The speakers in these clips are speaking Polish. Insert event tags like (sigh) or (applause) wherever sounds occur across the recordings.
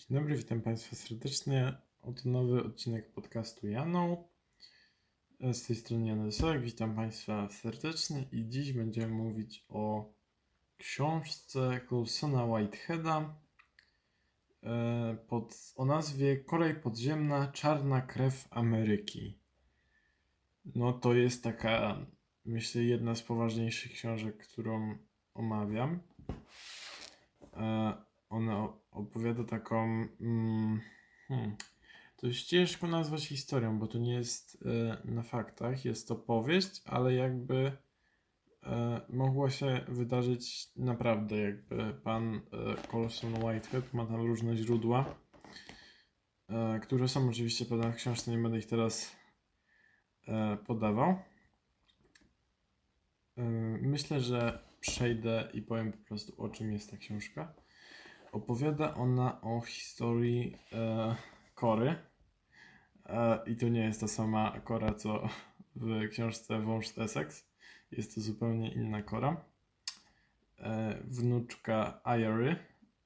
Dzień dobry, witam Państwa serdecznie. Oto nowy odcinek podcastu Janą. Z tej strony Jan witam Państwa serdecznie i dziś będziemy mówić o książce Coulsona Whiteheada e, pod, o nazwie Kolej podziemna, czarna krew Ameryki. No to jest taka, myślę, jedna z poważniejszych książek, którą omawiam. Ona opowiada taką. Mm, hmm, to jest ciężko nazwać historią, bo to nie jest e, na faktach. Jest to powieść, ale jakby e, mogła się wydarzyć naprawdę. Jakby pan e, Colson Whitehead ma tam różne źródła, które są oczywiście podane w książce. Nie będę ich teraz podawał. Myślę, że przejdę i powiem po prostu o czym jest ta książka. Opowiada ona o historii e, Kory. E, I to nie jest ta sama Kora, co w książce Wąż Essex. Jest to zupełnie inna Kora. E, wnuczka Iry,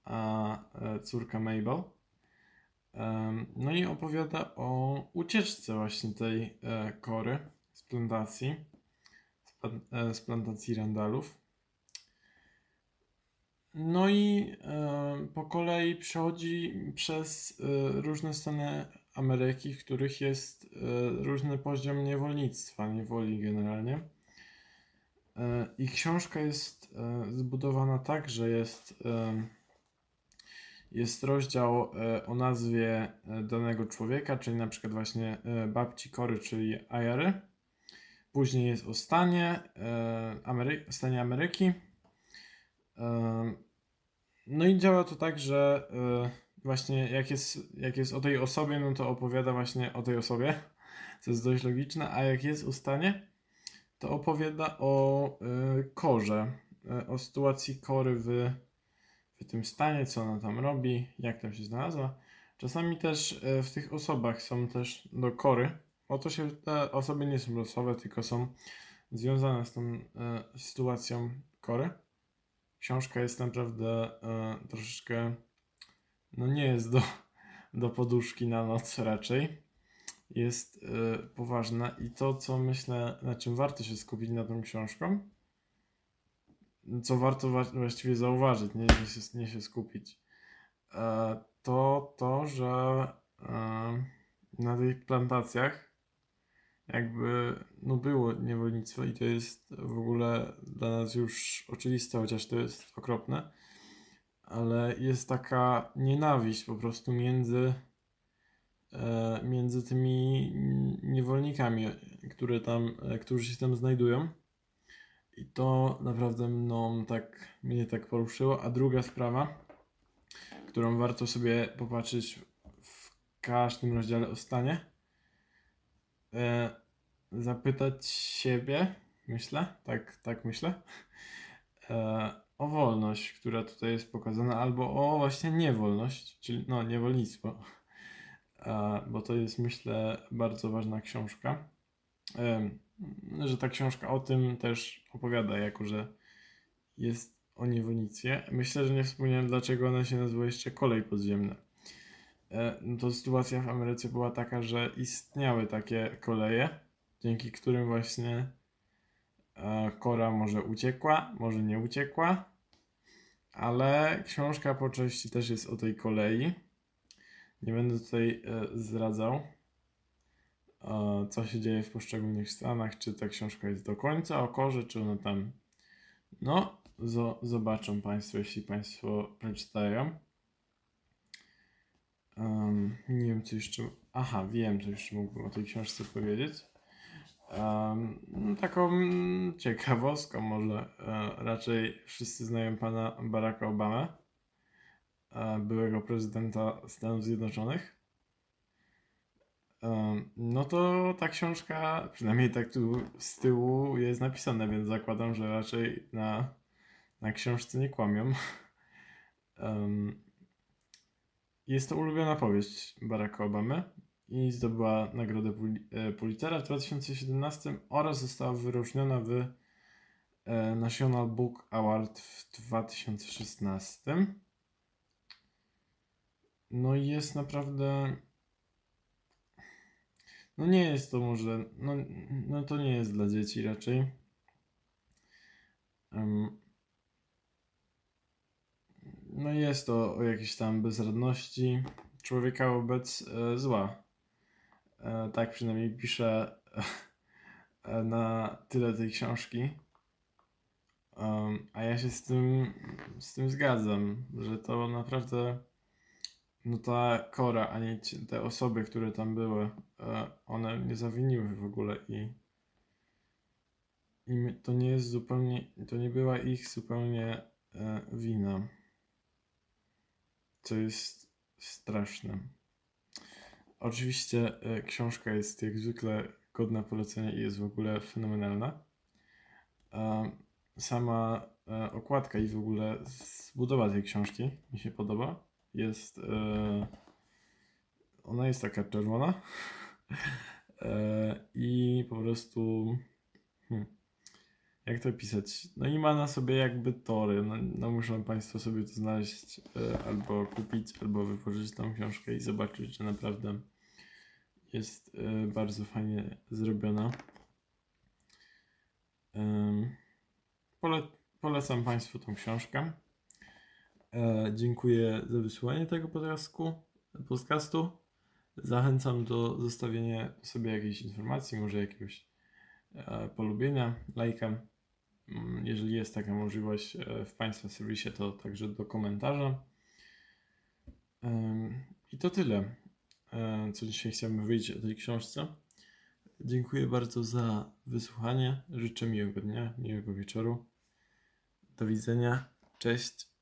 a e, córka Mabel. E, no i opowiada o ucieczce właśnie tej e, Kory z plantacji, z, e, z plantacji Randalów. No i e, po kolei przechodzi przez e, różne strony Ameryki, w których jest e, różny poziom niewolnictwa, niewoli generalnie. I książka jest zbudowana tak, że jest, jest rozdział o nazwie danego człowieka, czyli na przykład właśnie babci Kory, czyli Ayary. Później jest o stanie, Amery- stanie Ameryki. No i działa to tak, że e, właśnie jak jest, jak jest o tej osobie, no to opowiada właśnie o tej osobie, (laughs) co jest dość logiczne, a jak jest o stanie, to opowiada o e, korze, e, o sytuacji kory w, w tym stanie, co ona tam robi, jak tam się znalazła. Czasami też w tych osobach są też do kory, bo to się te osoby nie są losowe, tylko są związane z tą sytuacją kory książka jest naprawdę e, troszeczkę, no nie jest do, (laughs) do poduszki na noc raczej. Jest e, poważna i to, co myślę, na czym warto się skupić na tą książką, co warto wa- właściwie zauważyć, nie, nie, się, nie się skupić, e, to to, że e, na tych plantacjach jakby no było niewolnictwo i to jest w ogóle dla nas już oczywiste, chociaż to jest okropne, ale jest taka nienawiść po prostu między, e, między tymi niewolnikami, które tam, e, którzy się tam znajdują. I to naprawdę mną tak, mnie tak poruszyło. A druga sprawa, którą warto sobie popatrzeć w każdym rozdziale o stanie, e, zapytać siebie, myślę, tak, tak myślę, e, o wolność, która tutaj jest pokazana, albo o właśnie niewolność, czyli no niewolnictwo, e, bo to jest myślę bardzo ważna książka, e, że ta książka o tym też opowiada, jako że jest o niewolnictwie. Myślę, że nie wspomniałem, dlaczego ona się nazywa jeszcze kolej podziemna. E, no to sytuacja w Ameryce była taka, że istniały takie koleje, dzięki którym właśnie e, Kora może uciekła, może nie uciekła, ale książka po części też jest o tej kolei. Nie będę tutaj e, zdradzał, co się dzieje w poszczególnych stanach, czy ta książka jest do końca o Korze, czy ona tam. No, zo- zobaczą Państwo, jeśli Państwo przeczytają. Em, nie wiem, co jeszcze. Aha, wiem, co jeszcze mógłbym o tej książce powiedzieć. No, taką mm, ciekawostką może e, raczej wszyscy znają pana Baracka Obamę, e, byłego prezydenta Stanów Zjednoczonych. No to ta książka, przynajmniej tak tu z tyłu jest napisane, więc zakładam, że raczej na, na książce nie kłamią. Jest to ulubiona powieść Baracka Obamy i zdobyła nagrodę e, Pulitzera w 2017 oraz została wyróżniona w e, National Book Award w 2016. No i jest naprawdę. No nie jest to może. No, no to nie jest dla dzieci raczej. No jest to o jakiejś tam bezradności człowieka wobec e, zła. E, tak przynajmniej pisze e, na tyle tej książki. Em, a ja się z tym, z tym zgadzam, że to naprawdę no ta Kora, ani te osoby, które tam były, e, one nie zawiniły w ogóle i, i to nie jest zupełnie, to nie była ich zupełnie e, wina, co jest straszne. Oczywiście e, książka jest jak zwykle godna polecenia i jest w ogóle fenomenalna. E, Sama e, okładka i w ogóle zbudowa tej książki mi się podoba. Jest. Ona jest taka czerwona. (laughs) I po prostu. Hmm, jak to pisać? No i ma na sobie jakby tory. No, no muszą Państwo sobie to znaleźć, e, albo kupić, albo wypożyczyć tą książkę i zobaczyć, że naprawdę jest e, bardzo fajnie zrobiona. Em, Pole, polecam Państwu tą książkę. E, dziękuję za wysłuchanie tego podcastu, podcastu. Zachęcam do zostawienia sobie jakiejś informacji, może jakiegoś e, polubienia, lajka. Mm, Jeżeli jest taka możliwość e, w Państwa serwisie, to także do komentarza. I to tyle, e, co dzisiaj chciałbym powiedzieć o tej książce. Dziękuję bardzo za wysłuchanie. Życzę miłego dnia, miłego wieczoru. Do widzenia. Cześć.